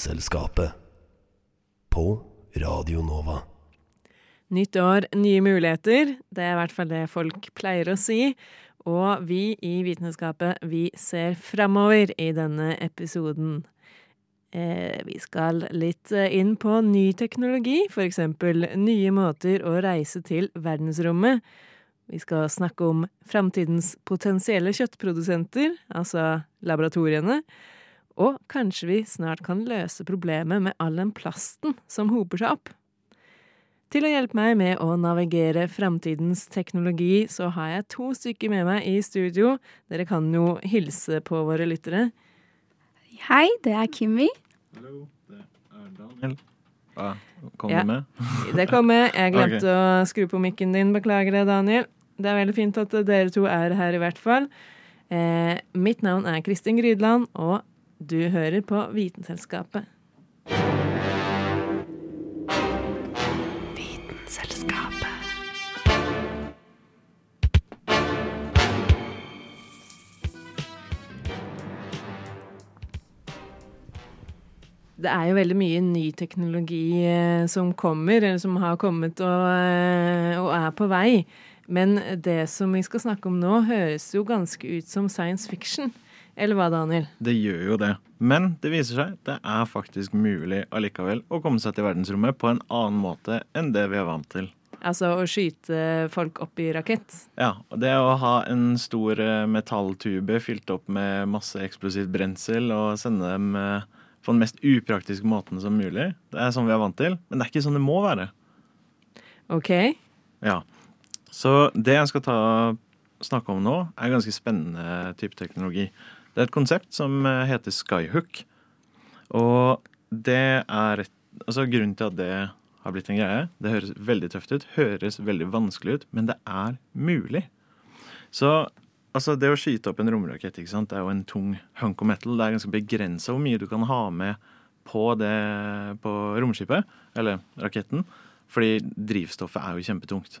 Vitenselskapet. På Radio Nova. Nytt år, nye muligheter. Det er i hvert fall det folk pleier å si. Og vi i Vitenskapet, vi ser framover i denne episoden. Eh, vi skal litt eh, inn på ny teknologi, eksempel nye måter å reise til verdensrommet. Vi skal snakke om framtidens potensielle kjøttprodusenter, altså laboratoriene. Og kanskje vi snart kan løse problemet med all den plasten som hoper seg opp. Til å hjelpe meg med å navigere framtidens teknologi, så har jeg to stykker med meg i studio. Dere kan jo hilse på våre lyttere. Hei, det er Kimmi. Hallo, det er Daniel. Ah, kom Ja. du med? Det kommer. Jeg glemte å skru på mikken din. Beklager det, Daniel. Det er veldig fint at dere to er her, i hvert fall. Eh, mitt navn er Kristin Grydland, og du hører på Vitenselskapet. Vitenselskapet. Det er jo veldig mye ny teknologi eh, som kommer, eller som har kommet og, eh, og er på vei. Men det som vi skal snakke om nå, høres jo ganske ut som science fiction. Eller hva, Daniel? Det gjør jo det. Men det viser seg det er faktisk mulig allikevel å komme seg til verdensrommet på en annen måte enn det vi er vant til. Altså å skyte folk opp i rakett. Ja, og Det å ha en stor eh, metalltube fylt opp med masse eksplosivt brensel og sende dem eh, på den mest upraktiske måten som mulig, det er sånn vi er vant til. Men det er ikke sånn det må være. OK? Ja. Så det jeg skal ta, snakke om nå, er ganske spennende type teknologi. Det er et konsept som eh, heter Skyhook. Og det er altså Grunnen til at det har blitt en greie, det høres veldig tøft ut, høres veldig vanskelig ut, men det er mulig. Så altså det å skyte opp en romrakett ikke sant? det er jo en tung hunk of metal. Det er ganske begrensa hvor mye du kan ha med på, det, på romskipet, eller raketten. Fordi drivstoffet er jo kjempetungt.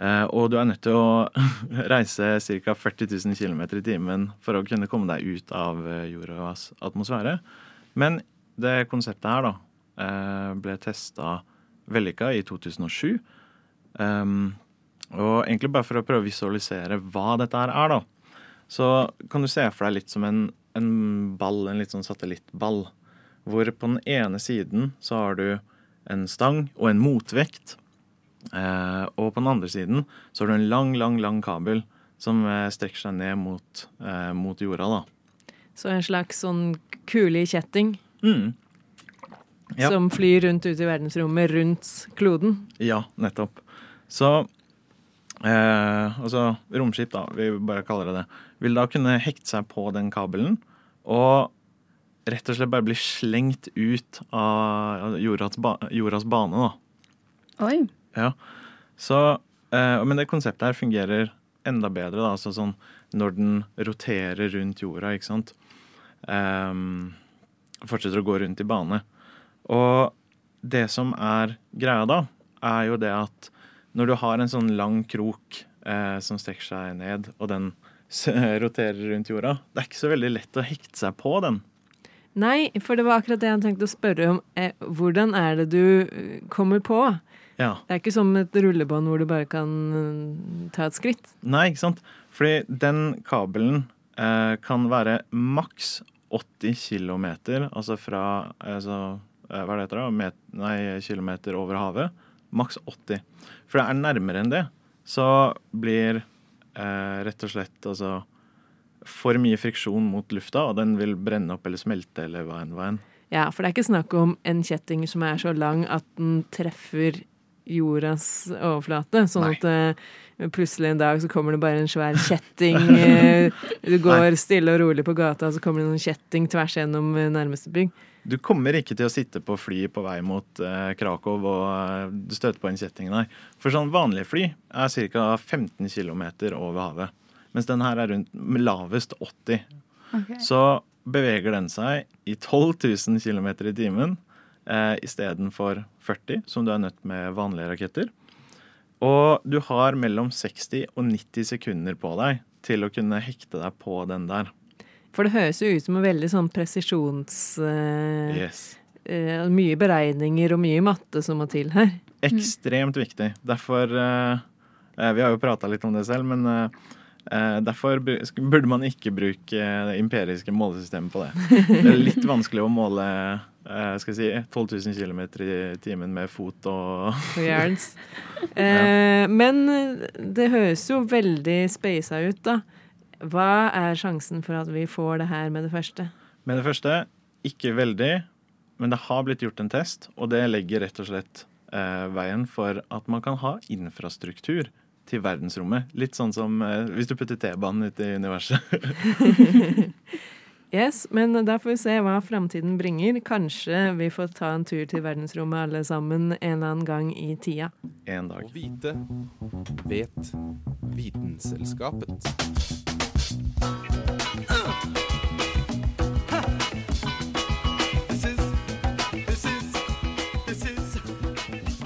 Eh, og du er nødt til å reise ca. 40 000 km i timen for å kunne komme deg ut av eh, jordas atmosfære. Men det konseptet her da, eh, ble testa vellykka i 2007. Um, og egentlig bare for å prøve å visualisere hva dette her er, da. Så kan du se for deg litt som en, en ball, en litt sånn satellittball. Hvor på den ene siden så har du en stang og en motvekt. Eh, og på den andre siden så har du en lang, lang, lang kabel som eh, strekker seg ned mot, eh, mot jorda, da. Så en slags sånn kule i kjetting Mm. Ja. som flyr rundt ute i verdensrommet rundt kloden. Ja, nettopp. Så eh, Altså, romskip, da, vi bare kaller det det, vil da kunne hekte seg på den kabelen og rett og slett bare bli slengt ut av jordas, ba jordas bane, da. Oi. Ja. Så, eh, men det konseptet her fungerer enda bedre, da. Altså sånn når den roterer rundt jorda, ikke sant. Ehm, fortsetter å gå rundt i bane. Og det som er greia da, er jo det at når du har en sånn lang krok eh, som strekker seg ned, og den roterer rundt jorda, det er ikke så veldig lett å hekte seg på den. Nei, for det var akkurat det jeg tenkte å spørre om. Eh, hvordan er det du eh, kommer på? Ja. Det er ikke som et rullebånd hvor du bare kan eh, ta et skritt. Nei, ikke sant? Fordi den kabelen eh, kan være maks 80 km, altså fra altså, eh, Hva er det heter da? Met, nei, kilometer over havet. Maks 80. For det er nærmere enn det, så blir eh, rett og slett altså for mye friksjon mot lufta, og den vil brenne opp eller smelte eller. Hva enn. Ja, for det er ikke snakk om en kjetting som er så lang at den treffer jordas overflate. Sånn Nei. at uh, plutselig en dag så kommer det bare en svær kjetting. Uh, du går stille og rolig på gata, og så kommer det en kjetting tvers gjennom uh, nærmeste bygg. Du kommer ikke til å sitte på fly på vei mot Krakow og du støter på en kjetting, der. For sånn vanlige fly er ca. 15 km over havet. Mens den her er rundt lavest 80. Okay. Så beveger den seg i 12 000 km i timen eh, istedenfor 40, som du er nødt med vanlige raketter. Og du har mellom 60 og 90 sekunder på deg til å kunne hekte deg på den der. For det høres jo ut som en veldig sånn presisjons... Uh, Yes. uh, mye beregninger og mye matte som må til her. Ekstremt viktig. Derfor eh, Vi har jo prata litt om det selv, men derfor burde man ikke bruke det imperiske målesystemet på det. Det er litt vanskelig å måle eh, skal jeg si, 12 000 km i timen med fot og Jerns. Eh, men det høres jo veldig speisa ut, da. Hva er sjansen for at vi får det her med det første? Med det første, ikke veldig, men det har blitt gjort en test, og det legger rett og slett eh, veien for at man kan ha infrastruktur til verdensrommet. Litt sånn som eh, hvis du putter T-banen ut i universet. Yes, men da får vi se hva framtiden bringer. Kanskje vi får ta en tur til verdensrommet alle sammen en eller annen gang i tida. en Å dag. vite vet Vitenselskapet.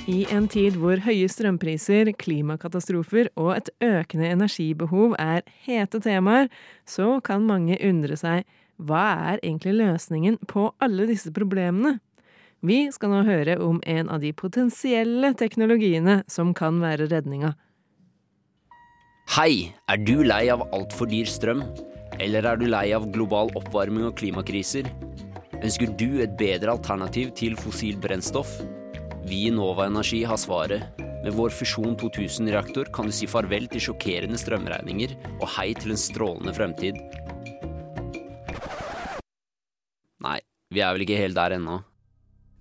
I en tid hvor høye strømpriser, klimakatastrofer og et økende energibehov er hete temaer, så kan mange undre seg hva er egentlig løsningen på alle disse problemene? Vi skal nå høre om en av de potensielle teknologiene som kan være redninga. Hei, er du lei av altfor dyr strøm? Eller er du lei av global oppvarming og klimakriser? Ønsker du et bedre alternativ til fossilt brennstoff? Vi i Nova Energi har svaret. Med vår Fusjon 2000-reaktor kan du si farvel til sjokkerende strømregninger og hei til en strålende fremtid. Nei, vi er vel ikke helt der ennå.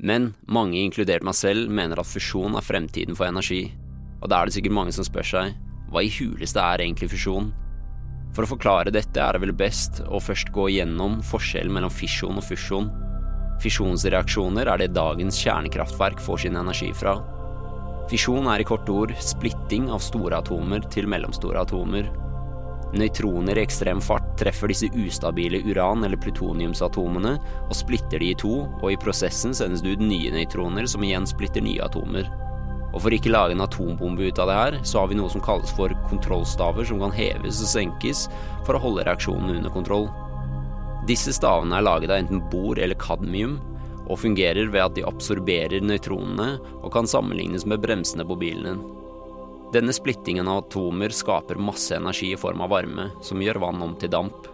Men mange, inkludert meg selv, mener at fusjon er fremtiden for energi. Og da er det sikkert mange som spør seg hva i huleste er egentlig fusjon? For å forklare dette er det vel best å først gå gjennom forskjellen mellom fisjon og fusjon. Fisjonsreaksjoner er det dagens kjernekraftverk får sin energi fra. Fisjon er i korte ord splitting av store atomer til mellomstore atomer. Nøytroner i ekstrem fart treffer disse ustabile uran- eller plutoniumsatomene og splitter de i to, og i prosessen sendes det ut nye nøytroner som igjen splitter nye atomer. Og for ikke lage en atombombe ut av det her, så har vi noe som kalles for kontrollstaver som kan heves og senkes for å holde reaksjonen under kontroll. Disse stavene er laget av enten bor eller kadmium, og fungerer ved at de absorberer nøytronene og kan sammenlignes med bremsene på bilen din. Denne splittingen av atomer skaper masse energi i form av varme, som gjør vann om til damp.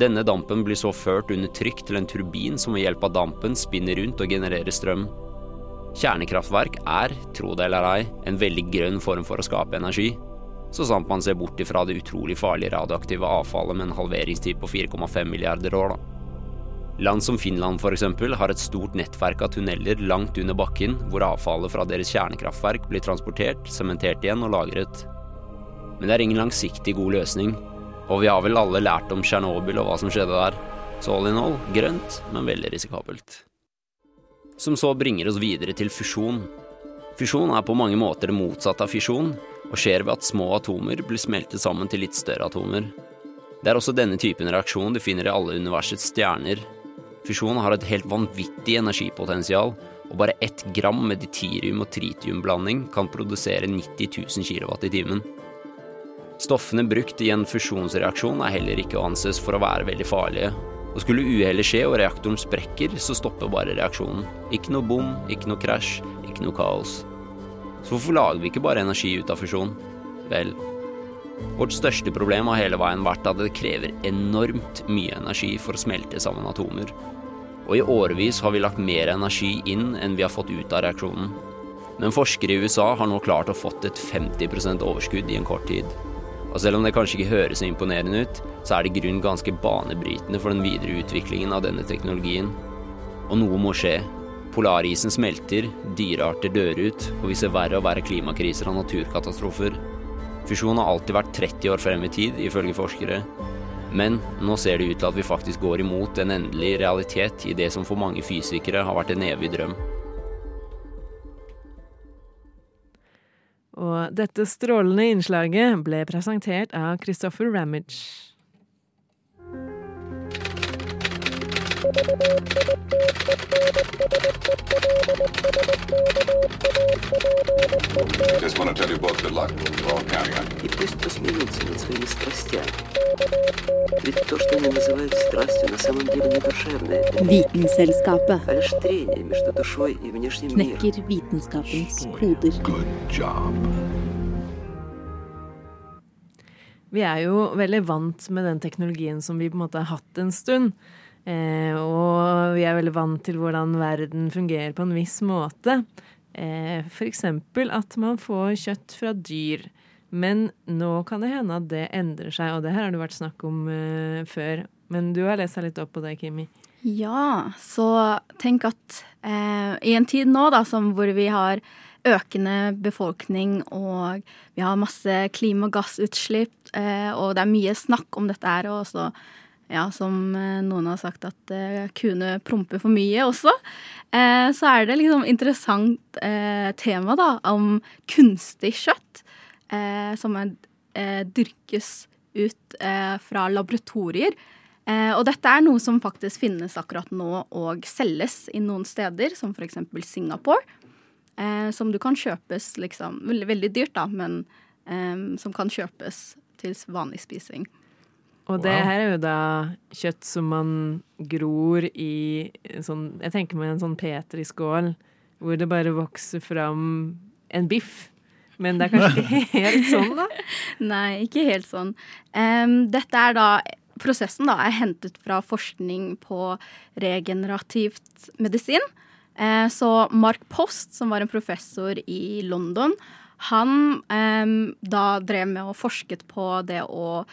Denne dampen blir så ført under trykk til en turbin som ved hjelp av dampen spinner rundt og genererer strøm. Kjernekraftverk er, tro det eller ei, en veldig grønn form for å skape energi. Så sant man ser bort ifra det utrolig farlige radioaktive avfallet med en halveringstid på 4,5 milliarder år, da. Land som Finland eksempel har et stort nettverk av tunneler langt under bakken, hvor avfallet fra deres kjernekraftverk blir transportert, sementert igjen og lagret. Men det er ingen langsiktig god løsning, og vi har vel alle lært om Tsjernobyl og hva som skjedde der. Så all in all, grønt, men veldig risikabelt. Som så bringer oss videre til fusjon. Fusjon er på mange måter det motsatte av fisjon, og skjer ved at små atomer blir smeltet sammen til litt større atomer. Det er også denne typen reaksjon du finner i alle universets stjerner. Fusjon har et helt vanvittig energipotensial, og bare ett gram med ditirium- og tritiumblanding kan produsere 90 000 kW i timen. Stoffene brukt i en fusjonsreaksjon er heller ikke å anses for å være veldig farlige, og skulle uhellet skje og reaktoren sprekker, så stopper bare reaksjonen. Ikke noe bom, ikke noe krasj, ikke noe kaos. Så hvorfor lager vi ikke bare energi ut av fusjon? Vel, vårt største problem har hele veien vært at det krever enormt mye energi for å smelte sammen atomer. Og i årevis har vi lagt mer energi inn enn vi har fått ut av reaksjonen. Men forskere i USA har nå klart å fått et 50% overskudd i en kort tid. Og selv om det kanskje ikke høres så imponerende ut, så er det grunn ganske banebrytende for den videre utviklingen av denne teknologien. Og noe må skje. Polarisen smelter, dyrearter dør ut, og vi ser verre og verre klimakriser og naturkatastrofer. Fusjon har alltid vært 30 år frem i tid, ifølge forskere. Men nå ser det ut til at vi faktisk går imot en endelig realitet i det som for mange fysikere har vært en evig drøm. Og dette strålende innslaget ble presentert av Christopher Ramage. Just want to tell you both good luck. We're all counting on you. И пусть посмеются над своими страстями. Ведь то, что они называют страстью, на самом деле не душевное, Vitenselskapet а лишь трение между душой и внешним миром. knekker vitenskapens koder. Good job. Vi er jo veldig vant med den teknologien som vi på en måte har hatt en stund. Eh, og vi er veldig vant til hvordan verden fungerer på en viss måte. Eh, eksempel at man får kjøtt fra dyr. Men nå kan det hende at det endrer seg, og det her har det vært snakk om eh, før. Men du har lest deg litt opp på det, Kimi. Ja, så tenk at eh, i en tid nå da, hvor vi har økende befolkning og vi har masse klimagassutslipp, eh, og det er mye snakk om dette her, og også ja, som eh, noen har sagt at eh, kuene promper for mye også, eh, så er det liksom interessant tema da, om kunstig kjøtt som dyrkes ut fra laboratorier. Og dette er noe som faktisk finnes akkurat nå og selges i noen steder, som f.eks. Singapore. Som du kan kjøpes liksom Veldig, veldig dyrt, da, men som kan kjøpes til vanlig spising. Og det Wow. her er jo da kjøtt som man gror i en sånn Jeg tenker meg en sånn petriskål hvor det bare vokser fram en biff. Men det er kanskje ikke helt sånn, da? Nei, ikke helt sånn. Um, dette er da Prosessen da er hentet fra forskning på regenerativt medisin. Eh, så Mark Post, som var en professor i London, han em, da drev med og forsket på det å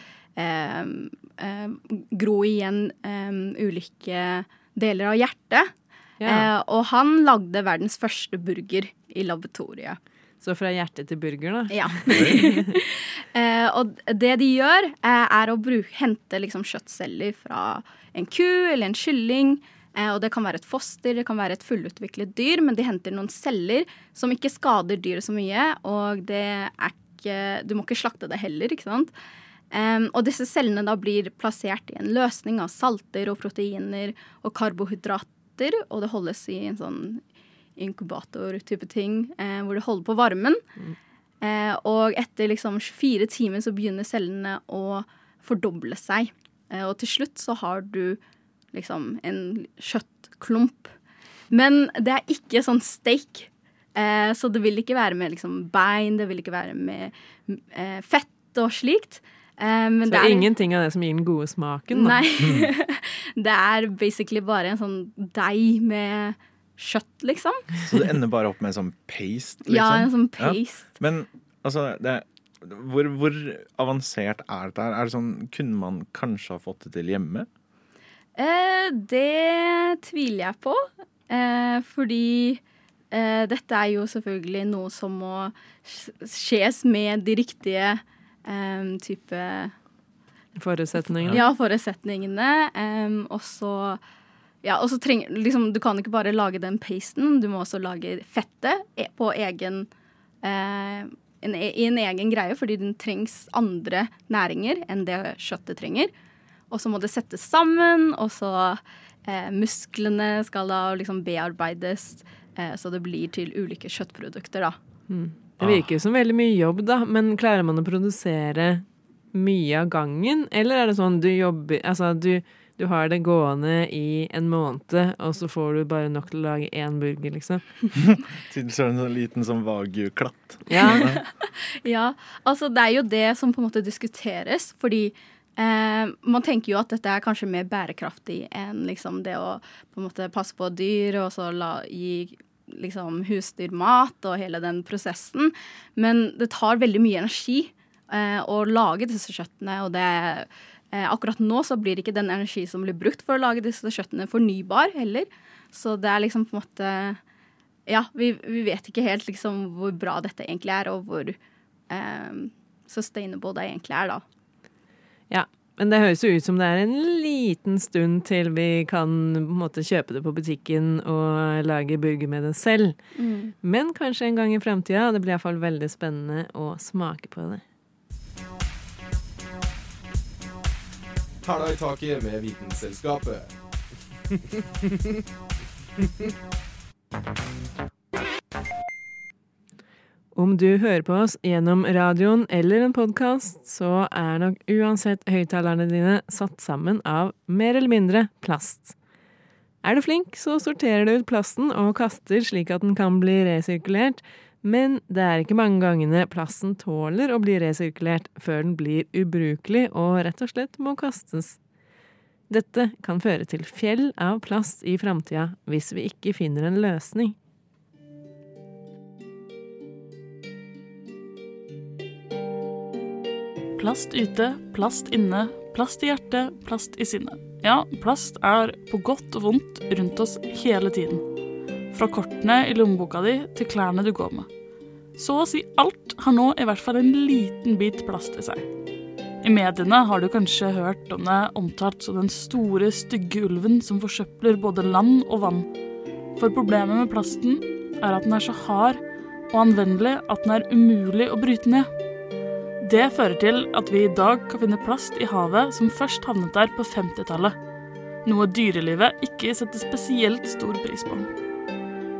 gro igjen em, ulike deler av hjertet. Ja. Eh, og han lagde verdens første burger i laboratoriet. Så fra hjerte til burger, da. Ja. eh, og det de gjør, eh, er å bruke, hente liksom kjøttceller fra en ku eller en kylling. Eh, og det kan være et foster, det kan være et fullutviklet dyr, men de henter noen celler som ikke skader dyret så mye, og det er ikke Du må ikke slakte det heller, ikke sant? Em, og disse cellene da blir plassert i en løsning av salter og proteiner og karbohydrater, og det holdes i en sånn inkubator-type ting, eh, hvor det holder på varmen. Eh, og etter liksom 24 timer så begynner cellene å fordoble seg. Eh, og til slutt så har du liksom en kjøttklump. Men det er ikke sånn steak. Eh, så det vil ikke være med liksom bein, det vil ikke være med eh, fett og slikt. Eh, men Så det er, ingenting av det som gir den gode smaken, da. Nei. det er basically bare en sånn deig med kjøtt, liksom. Så det ender bare opp med en sånn paste? Liksom. Ja, en sånn Ja. paste. Men altså det, hvor, hvor avansert er dette? her? Er det sånn, Kunne man kanskje ha fått det til hjemme? Eh, det tviler jeg på. Eh, fordi eh, dette er jo selvfølgelig noe som må skjes med de riktige eh, type Forutsetningene. Ja, forutsetningene. Um, og så ja, og så trenger liksom, Du kan ikke bare lage den pasten, du må også lage fettet e- på egen eh, en, I en egen greie, fordi den trengs andre næringer enn det kjøttet trenger. Og så må det settes sammen, og så eh, musklene skal da liksom bearbeides, eh, så det blir til ulike kjøttprodukter, da. Mm. Det virker som veldig mye jobb, da, men klarer man å produsere mye av gangen? Eller er det sånn du jobber Altså, du, du har det gående i en måned, og så får du bare nok til å lage én burger, liksom? Tilsvarende en liten sånn wagyu-klatt. Ja. Ja, altså det er jo det som på en måte diskuteres, fordi eh, man tenker jo at dette er kanskje mer bærekraftig enn liksom det å på en måte passe på dyr og så la, gi liksom husdyrmat og hele den prosessen. Men det tar veldig mye energi eh, å lage disse kjøttene, og det eh, Akkurat nå så blir ikke den energi som blir brukt for å lage disse kjøttene, fornybar heller. Så det er liksom på en måte Ja, vi, vi vet ikke helt liksom hvor bra dette egentlig er, og hvor eh, sustainable det egentlig er, da. Ja, men det høres jo ut som det er en liten stund til vi kan på en måte kjøpe det på butikken og lage burger med det selv. Mm. Men kanskje en gang i framtida. Det blir iallfall veldig spennende å smake på det. Hæla i taket med Vitenselskapet. Om du hører på oss gjennom radioen eller en podkast, så er nok uansett høyttalerne dine satt sammen av mer eller mindre plast. Er du flink, så sorterer du ut plasten og kaster slik at den kan bli resirkulert, men det er ikke mange gangene plasten tåler å bli resirkulert før den blir ubrukelig og rett og slett må kastes. Dette kan føre til fjell av plast i framtida hvis vi ikke finner en løsning. Plast ute, plast inne, plast i hjertet, plast i sinnet. Ja, plast er på godt og vondt rundt oss hele tiden. Fra kortene i lommeboka di til klærne du går med. Så å si alt har nå i hvert fall en liten bit plast i seg. I mediene har du kanskje hørt om det omtalt som den store, stygge ulven som forsøpler både land og vann. For problemet med plasten er at den er så hard og anvendelig at den er umulig å bryte ned. Det fører til at vi i dag kan finne plast i havet som først havnet der på 50-tallet. Noe dyrelivet ikke setter spesielt stor pris på.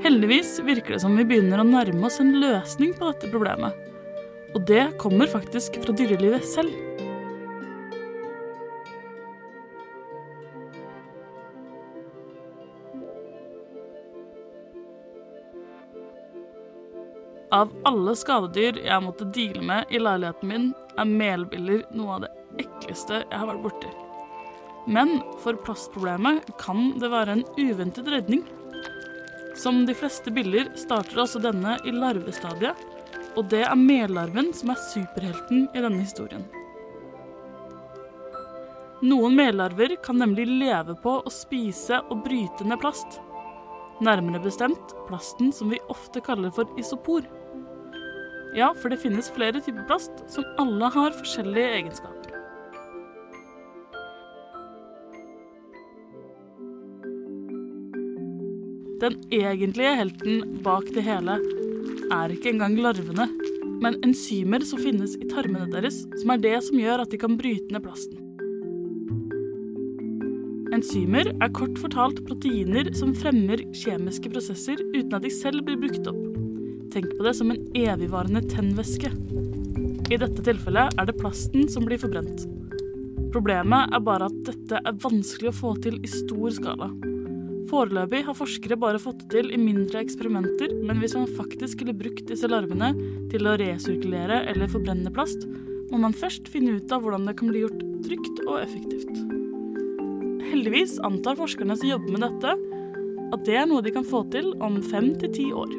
Heldigvis virker det som vi begynner å nærme oss en løsning på dette problemet. Og det kommer faktisk fra dyrelivet selv. Av alle skadedyr jeg måtte deale med i leiligheten min, er melbiller noe av det ekleste jeg har vært borti. Men for plastproblemet kan det være en uventet redning. Som de fleste biller starter også denne i larvestadiet, og det er mellarven som er superhelten i denne historien. Noen mellarver kan nemlig leve på å spise og bryte ned plast. Nærmere bestemt plasten som vi ofte kaller for isopor. Ja, for det finnes flere typer plast som alle har forskjellige egenskaper. Den egentlige helten bak det hele er ikke engang larvene, men enzymer som finnes i tarmene deres, som er det som gjør at de kan bryte ned plasten. Enzymer er kort fortalt proteiner som fremmer kjemiske prosesser uten at de selv blir brukt opp. Tenk på det som en evigvarende tennvæske. I dette tilfellet er det plasten som blir forbrent. Problemet er bare at dette er vanskelig å få til i stor skala. Foreløpig har forskere bare fått det til i mindre eksperimenter, men hvis man faktisk skulle brukt disse larvene til å resirkulere eller forbrenne plast, må man først finne ut av hvordan det kan bli gjort trygt og effektivt. Heldigvis antar forskerne som jobber med dette, at det er noe de kan få til om fem til ti år.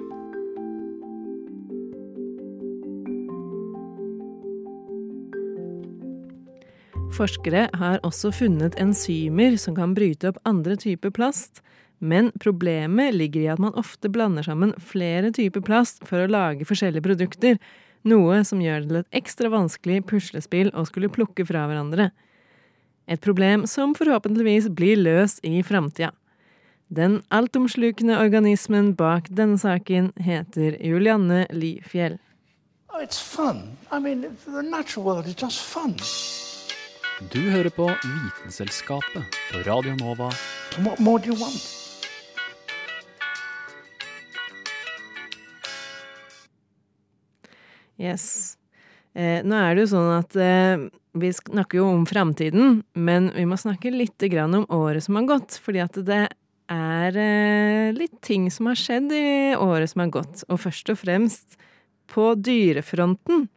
Forskere har også funnet enzymer som kan bryte opp andre typer plast, men problemet ligger i at man ofte blander sammen flere typer plast for å lage forskjellige produkter, noe som gjør det til et ekstra vanskelig puslespill å skulle plukke fra hverandre. Et problem som forhåpentligvis blir løst i framtida. Den altomslukende organismen bak denne saken heter Julianne Lifjell. Oh, it's fun. I mean, the natural world. Du hører på Vitenselskapet på Radio Nova. What more do you want? Yes. Eh, nå er det jo sånn at eh, vi snakker jo om framtiden, men vi må snakke litt grann om året som har gått. Fordi at det er eh, litt ting som har skjedd i året som har gått. Og først og fremst på dyrefronten.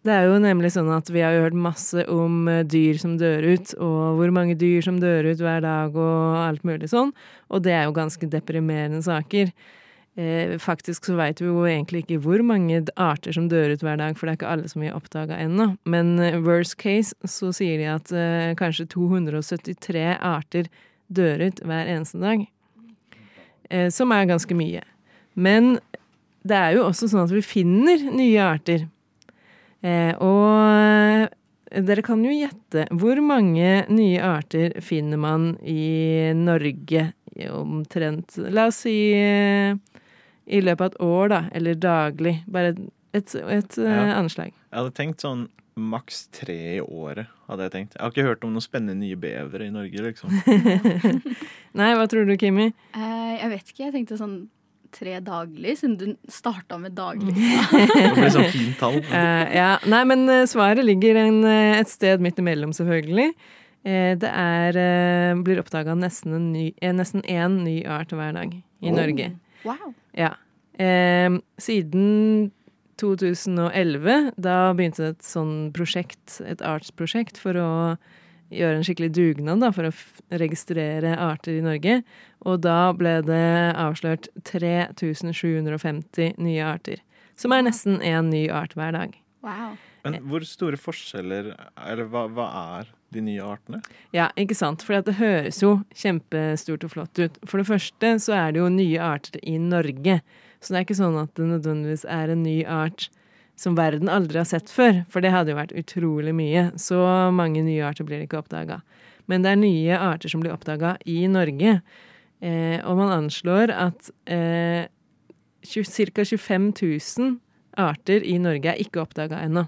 Det er jo nemlig sånn at vi har hørt masse om eh, dyr som dør ut, og hvor mange dyr som dør ut hver dag og alt mulig sånn. Og det er jo ganske deprimerende saker. Eh, faktisk så veit vi jo egentlig ikke hvor mange arter som dør ut hver dag, for det er ikke alle som vi har oppdaga ennå. Men eh, worst case så sier de at eh, kanskje 273 arter dør ut hver eneste dag. eh, som er ganske mye. Men det er jo også sånn at vi finner nye arter. Eh, og dere kan jo gjette hvor mange nye arter finner man i Norge omtrent La oss si eh, i løpet av et år, da, eller daglig. Bare et, et, et eh, Ja. anslag. Jeg hadde tenkt sånn maks tre i året. hadde Jeg tenkt. Jeg har ikke hørt om noen spennende nye bevere i Norge, liksom. Nei, hva tror du, Kimi? Uh, jeg vet ikke, jeg tenkte sånn tre daglig, siden du starta med daglig. Det blir sånn fint tall. Uh, ja. Nei, men eh, svaret ligger en, eh, et sted midt imellom, selvfølgelig. Uh, det er uh, blir oppdaga nesten en ny- nesten én ny art hver dag i Oh. Norge. Wow. Ja. Siden 2011, da begynte et sånn prosjekt, et artsprosjekt, for å gjøre en skikkelig dugnad da, for å f registrere arter i Norge. Og da ble det avslørt 3750 nye arter. Som er nesten én ny art hver dag. Wow. Men hvor store forskjeller Eller hva, hva er de nye artene? Ja, ikke sant? For det høres jo kjempestort og flott ut. For det første så er det jo nye arter i Norge. Så det er ikke sånn at det nødvendigvis er en ny art som verden aldri har sett før. For det hadde jo vært utrolig mye. Så mange nye arter blir ikke oppdaga. Men det er nye arter som blir oppdaga i Norge. Eh, og man anslår at eh, ca. 25 000 arter i Norge er ikke oppdaga ennå.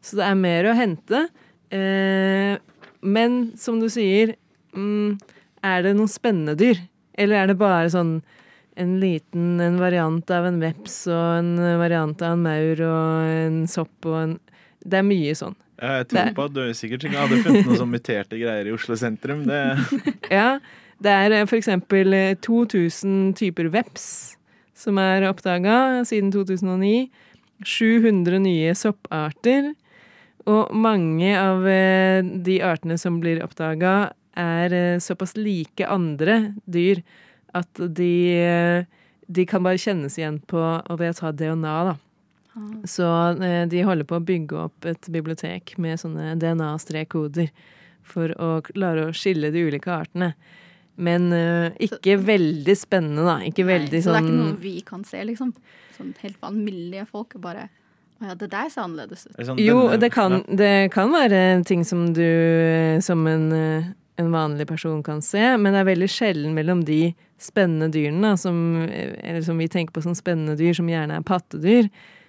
Så det er mer å hente. Eh, men som du sier, mm, er det noen spennende dyr? Eller er det bare sånn en liten en variant av en veps og en variant av en maur og en sopp og en Det er mye sånn. Jeg tror på at du sikkert ikke hadde funnet noen sånn muterte greier i Oslo sentrum. Det, Ja, det er f.eks. for eksempel eh, 2000 typer veps som er oppdaga siden 2009. 700 nye sopparter. Og mange av eh, de artene som blir oppdaga, er eh, såpass like andre dyr at de, de kan bare kjennes igjen på ved å ta DNA, da. Så eh, de holder på å bygge opp et bibliotek med sånne DNA-strekkoder for å klare å skille de ulike artene. Men uh, ikke veldig spennende, da. Ikke veldig så det er sånn ikke noe vi kan se, liksom? Sånn helt vanlige folk bare Å ja, det der ser annerledes ut. sånn Jo, det kan, det kan være ting som du som en, eh, en vanlig person kan se, men det er veldig sjelden mellom de spennende dyrene, som, eller som vi tenker på som spennende dyr, som gjerne er pattedyr.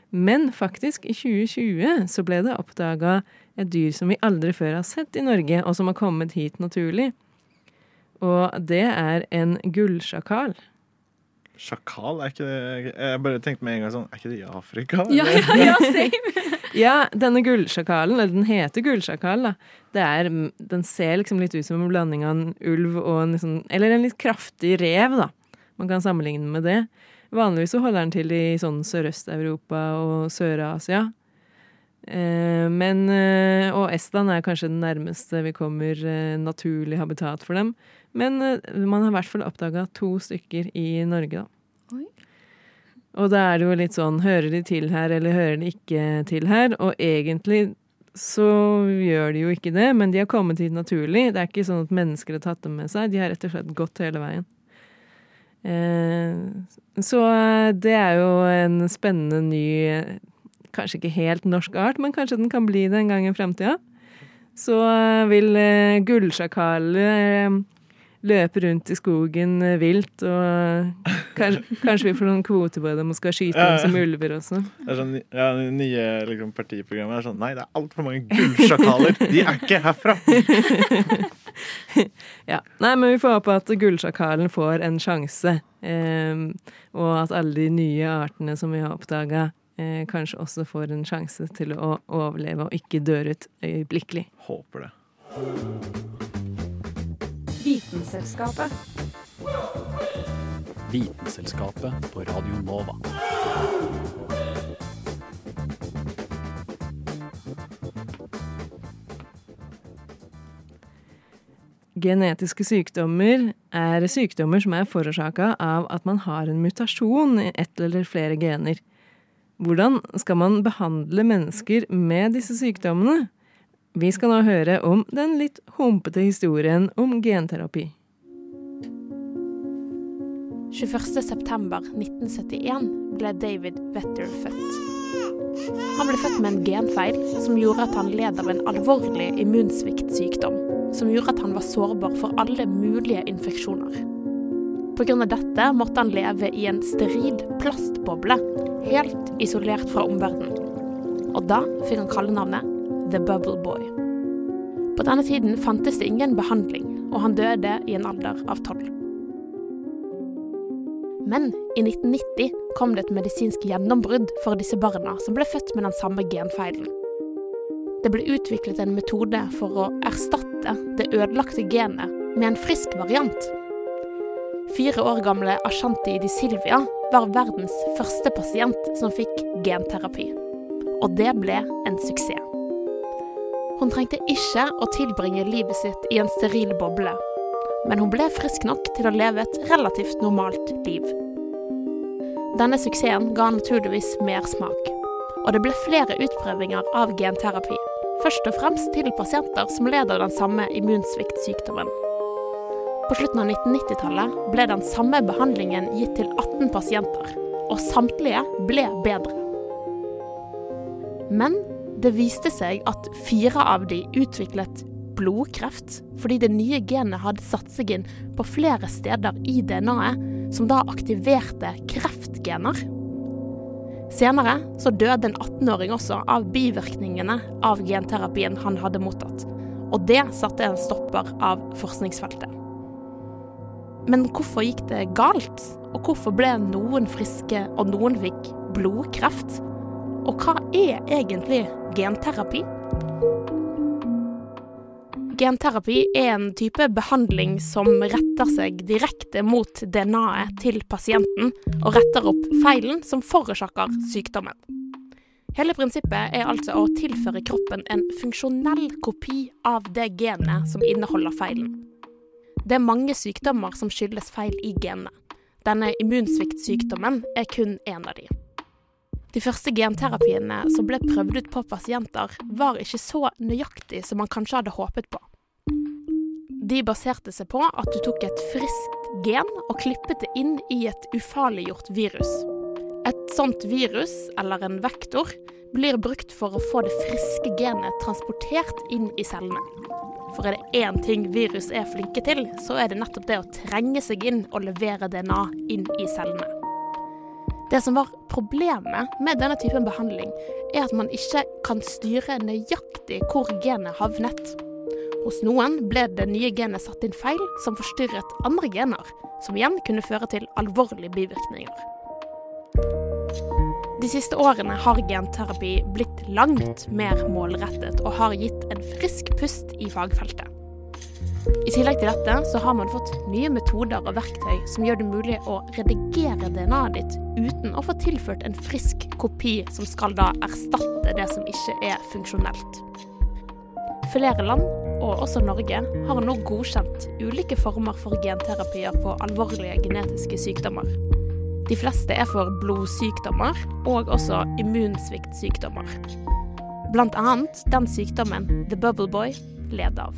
Men faktisk, i 2020 så ble det oppdaga et dyr som vi aldri før har sett i Norge, og som har kommet hit naturlig. Og det er en gullsjakal. Sjakal, er ikke det Jeg bare tenkte med en gang sånn Er ikke det i Afrika? Ja, eller? ja, ja, same. Ja, denne gullsjakalen, eller den heter gullsjakal, da. Det er, den ser liksom litt ut som en blanding av en ulv og en liksom Eller en litt kraftig rev, da. Man kan sammenligne med det. Vanligvis så holder den til i sånn Sørøst-Europa og Sør-Asia. Eh, men eh, Og Estland er kanskje den nærmeste vi kommer eh, naturlig habitat for dem. Men eh, man har i hvert fall oppdaga to stykker i Norge, da. Oi. Og da er det jo litt sånn hører de til her, eller hører de ikke til her? Og egentlig så gjør de jo ikke det, men de har kommet hit naturlig. Det er ikke sånn at mennesker har tatt dem med seg. De har rett og slett gått hele veien. Eh, så eh, det er jo en spennende ny Kanskje ikke helt norsk art, men kanskje den kan bli det en gang i fremtida. Så vil gullsjakaler løpe rundt i skogen eh, vilt, og kanskje, kanskje vi får noen kvoter på dem og skal skyte dem som ulver også. Det er sånn, ja, det nye liksom, partiprogrammet er sånn Nei, det er altfor mange gullsjakaler! De er ikke herfra! Ja. Nei, men vi får håpe at gullsjakalen får en sjanse, eh, og at alle de nye artene som vi har oppdaga, eh, kanskje også får en sjanse til å overleve og ikke dør ut øyeblikkelig. Håper det. Vitenselskapet. Vitenselskapet på Radio Nova. Genetiske sykdommer er sykdommer som er forårsaka av at man har en mutasjon i ett eller flere gener. Hvordan skal man behandle mennesker med disse sykdommene? Vi skal nå høre om den litt humpete historien om genterapi. 21.9.1971 ble David Vetter født. Han ble født med en genfeil som gjorde at han led av en alvorlig immunsviktsykdom, som gjorde at han var sårbar for alle mulige infeksjoner. Pga. dette måtte han leve i en strid plastboble, helt isolert fra omverdenen. Og da fikk han kallenavnet The Bubble Boy. På denne tiden fantes det ingen behandling, og han døde i en alder av tolv. Men i 1990 kom det et medisinsk gjennombrudd for disse barna som ble født med den samme genfeilen. Det ble utviklet en metode for å erstatte det ødelagte genet med en frisk variant. Fire år gamle Ashanti Di Silvia var verdens første pasient som fikk genterapi. Og det ble en suksess. Hun trengte ikke å tilbringe livet sitt i en steril boble, men hun ble frisk nok til å leve et relativt normalt liv. Denne suksessen ga naturligvis mersmak, og det ble flere utprøvinger av genterapi, først og fremst til pasienter som led av den samme immunsviktsykdommen. På slutten av 1990-tallet ble den samme behandlingen gitt til 18 pasienter, og samtlige ble bedre. Men det viste seg at fire av de utviklet blodkreft fordi det nye genet hadde satt seg inn på flere steder i DNA-et, som da aktiverte kreftgener. Senere så døde en 18-åring også av bivirkningene av genterapien han hadde mottatt. Og det satte en stopper av forskningsfeltet. Men hvorfor gikk det galt? Og hvorfor ble noen friske og noen fikk blodkreft? Og hva er egentlig genterapi? Genterapi er en type behandling som retter seg direkte mot DNA-et til pasienten, og retter opp feilen som forårsaker sykdommen. Hele prinsippet er altså å tilføre kroppen en funksjonell kopi av det genet som inneholder feilen. Det er mange sykdommer som skyldes feil i genene. Denne immunsviktsykdommen er kun én av de. De første genterapiene som ble prøvd ut på pasienter, var ikke så nøyaktig som man kanskje hadde håpet på. De baserte seg på at du tok et friskt gen og klippet det inn i et ufarliggjort virus. Et sånt virus, eller en vektor, blir brukt for å få det friske genet transportert inn i cellene. For er det én ting virus er flinke til, så er det nettopp det å trenge seg inn og levere DNA inn i cellene. Det som var problemet med denne typen behandling, er at man ikke kan styre nøyaktig hvor genet havnet. Hos noen ble det nye genet satt inn feil, som forstyrret andre gener, som igjen kunne føre til alvorlige bivirkninger. De siste årene har genterapi blitt langt mer målrettet og har gitt en frisk pust i fagfeltet. I tillegg til dette så har man fått nye metoder og verktøy som gjør det mulig å redigere DNA-et ditt uten å få tilført en frisk kopi som skal da erstatte det som ikke er funksjonelt. Flere land, og også Norge, har nå godkjent ulike former for genterapier på alvorlige genetiske sykdommer. De fleste er for blodsykdommer og også immunsviktsykdommer. Blant annet den sykdommen The Bubble Boy led av.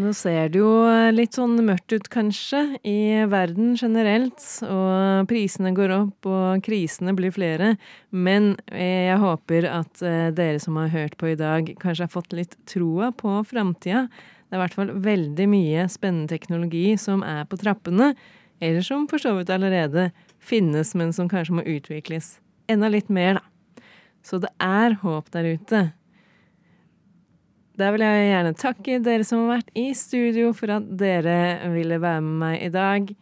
Nå ser det jo litt sånn mørkt ut, kanskje, i verden generelt. Og prisene går opp, og krisene blir flere. Men jeg håper at eh, dere som har hørt på i dag, kanskje har fått litt troa på framtida. Det er i hvert fall veldig mye spennende teknologi som er på trappene. Eller som for så vidt allerede finnes, men som kanskje må utvikles enda litt mer, da. Så det er håp der ute. Da vil jeg gjerne takke dere som har vært i studio for at dere ville være med meg i dag.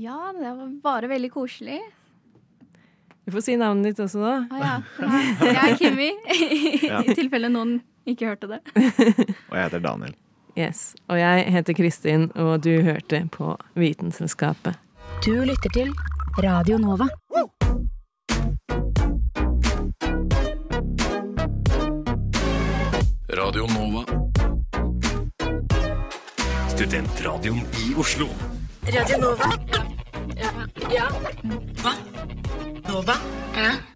Ja, det var bare veldig koselig. Du får si navnet ditt også, da. Ah, ja. ja. Jeg er Kimmi, Ja. i tilfelle noen ikke hørte det. Og jeg heter Daniel. Yes. Og jeg heter Kristin, og du hørte på Vitenselskapet. Du lytter til Radio Nova. Radio Nova. Studentradioen i Oslo. Radio Nova. Ja. ja. Hva? Nova? Ja.